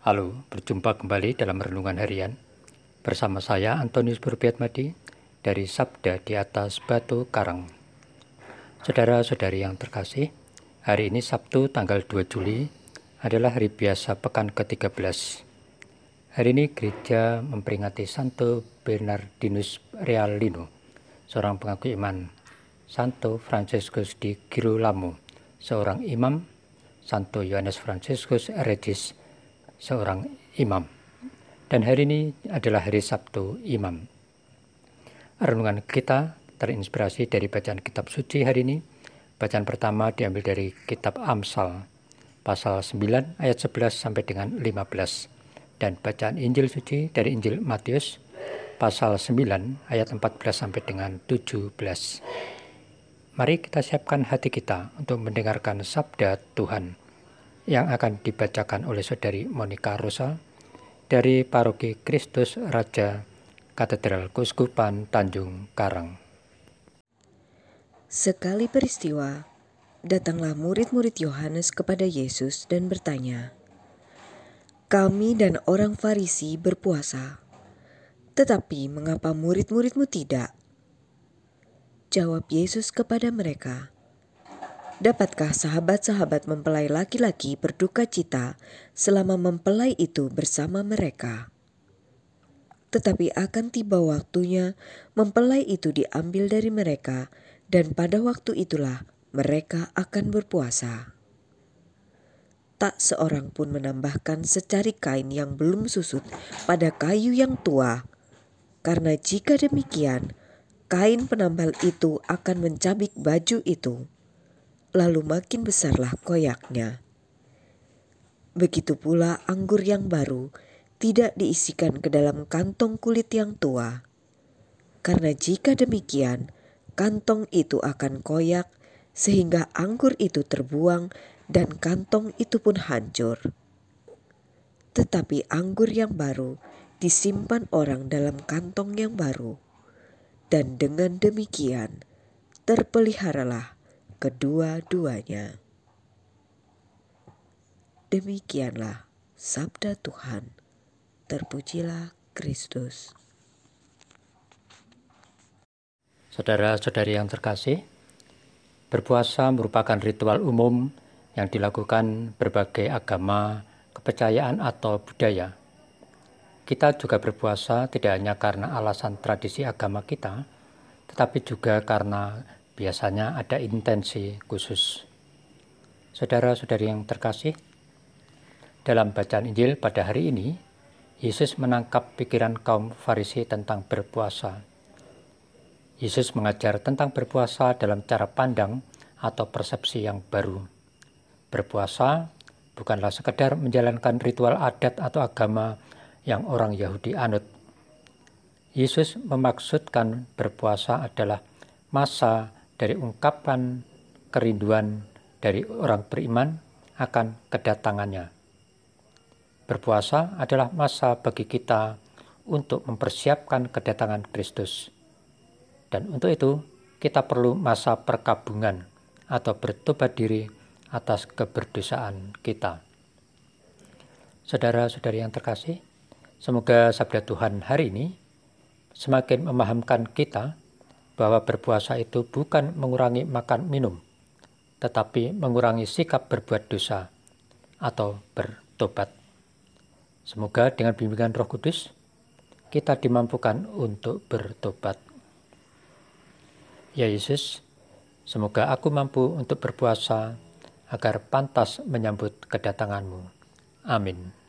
Halo, berjumpa kembali dalam Renungan Harian bersama saya Antonius Madi dari Sabda di atas Batu Karang. Saudara-saudari yang terkasih, hari ini Sabtu tanggal 2 Juli adalah hari biasa pekan ke-13. Hari ini gereja memperingati Santo Bernardinus Realino, seorang pengaku iman, Santo Franciscus di Girolamo, seorang imam, Santo Yohanes Franciscus Regis, seorang imam. Dan hari ini adalah hari Sabtu Imam. Renungan kita terinspirasi dari bacaan kitab suci hari ini. Bacaan pertama diambil dari kitab Amsal pasal 9 ayat 11 sampai dengan 15 dan bacaan Injil suci dari Injil Matius pasal 9 ayat 14 sampai dengan 17. Mari kita siapkan hati kita untuk mendengarkan sabda Tuhan yang akan dibacakan oleh Saudari Monica Rosa dari Paroki Kristus Raja Katedral Kuskupan Tanjung Karang. Sekali peristiwa, datanglah murid-murid Yohanes kepada Yesus dan bertanya, "Kami dan orang Farisi berpuasa, tetapi mengapa murid-muridmu tidak?" Jawab Yesus kepada mereka, Dapatkah sahabat-sahabat mempelai laki-laki berduka cita selama mempelai itu bersama mereka? Tetapi akan tiba waktunya mempelai itu diambil dari mereka dan pada waktu itulah mereka akan berpuasa. Tak seorang pun menambahkan secari kain yang belum susut pada kayu yang tua, karena jika demikian, kain penambal itu akan mencabik baju itu lalu makin besarlah koyaknya. Begitu pula anggur yang baru tidak diisikan ke dalam kantong kulit yang tua, karena jika demikian, kantong itu akan koyak sehingga anggur itu terbuang dan kantong itu pun hancur. Tetapi anggur yang baru disimpan orang dalam kantong yang baru, dan dengan demikian terpeliharalah kedua-duanya. Demikianlah sabda Tuhan. Terpujilah Kristus. Saudara-saudari yang terkasih, berpuasa merupakan ritual umum yang dilakukan berbagai agama, kepercayaan, atau budaya. Kita juga berpuasa tidak hanya karena alasan tradisi agama kita, tetapi juga karena biasanya ada intensi khusus. Saudara-saudari yang terkasih, dalam bacaan Injil pada hari ini, Yesus menangkap pikiran kaum Farisi tentang berpuasa. Yesus mengajar tentang berpuasa dalam cara pandang atau persepsi yang baru. Berpuasa bukanlah sekedar menjalankan ritual adat atau agama yang orang Yahudi anut. Yesus memaksudkan berpuasa adalah masa dari ungkapan kerinduan dari orang beriman akan kedatangannya. Berpuasa adalah masa bagi kita untuk mempersiapkan kedatangan Kristus. Dan untuk itu, kita perlu masa perkabungan atau bertobat diri atas keberdosaan kita. Saudara-saudari yang terkasih, semoga sabda Tuhan hari ini semakin memahamkan kita bahwa berpuasa itu bukan mengurangi makan minum, tetapi mengurangi sikap berbuat dosa atau bertobat. Semoga dengan bimbingan Roh Kudus kita dimampukan untuk bertobat. Ya Yesus, semoga aku mampu untuk berpuasa agar pantas menyambut kedatanganmu. Amin.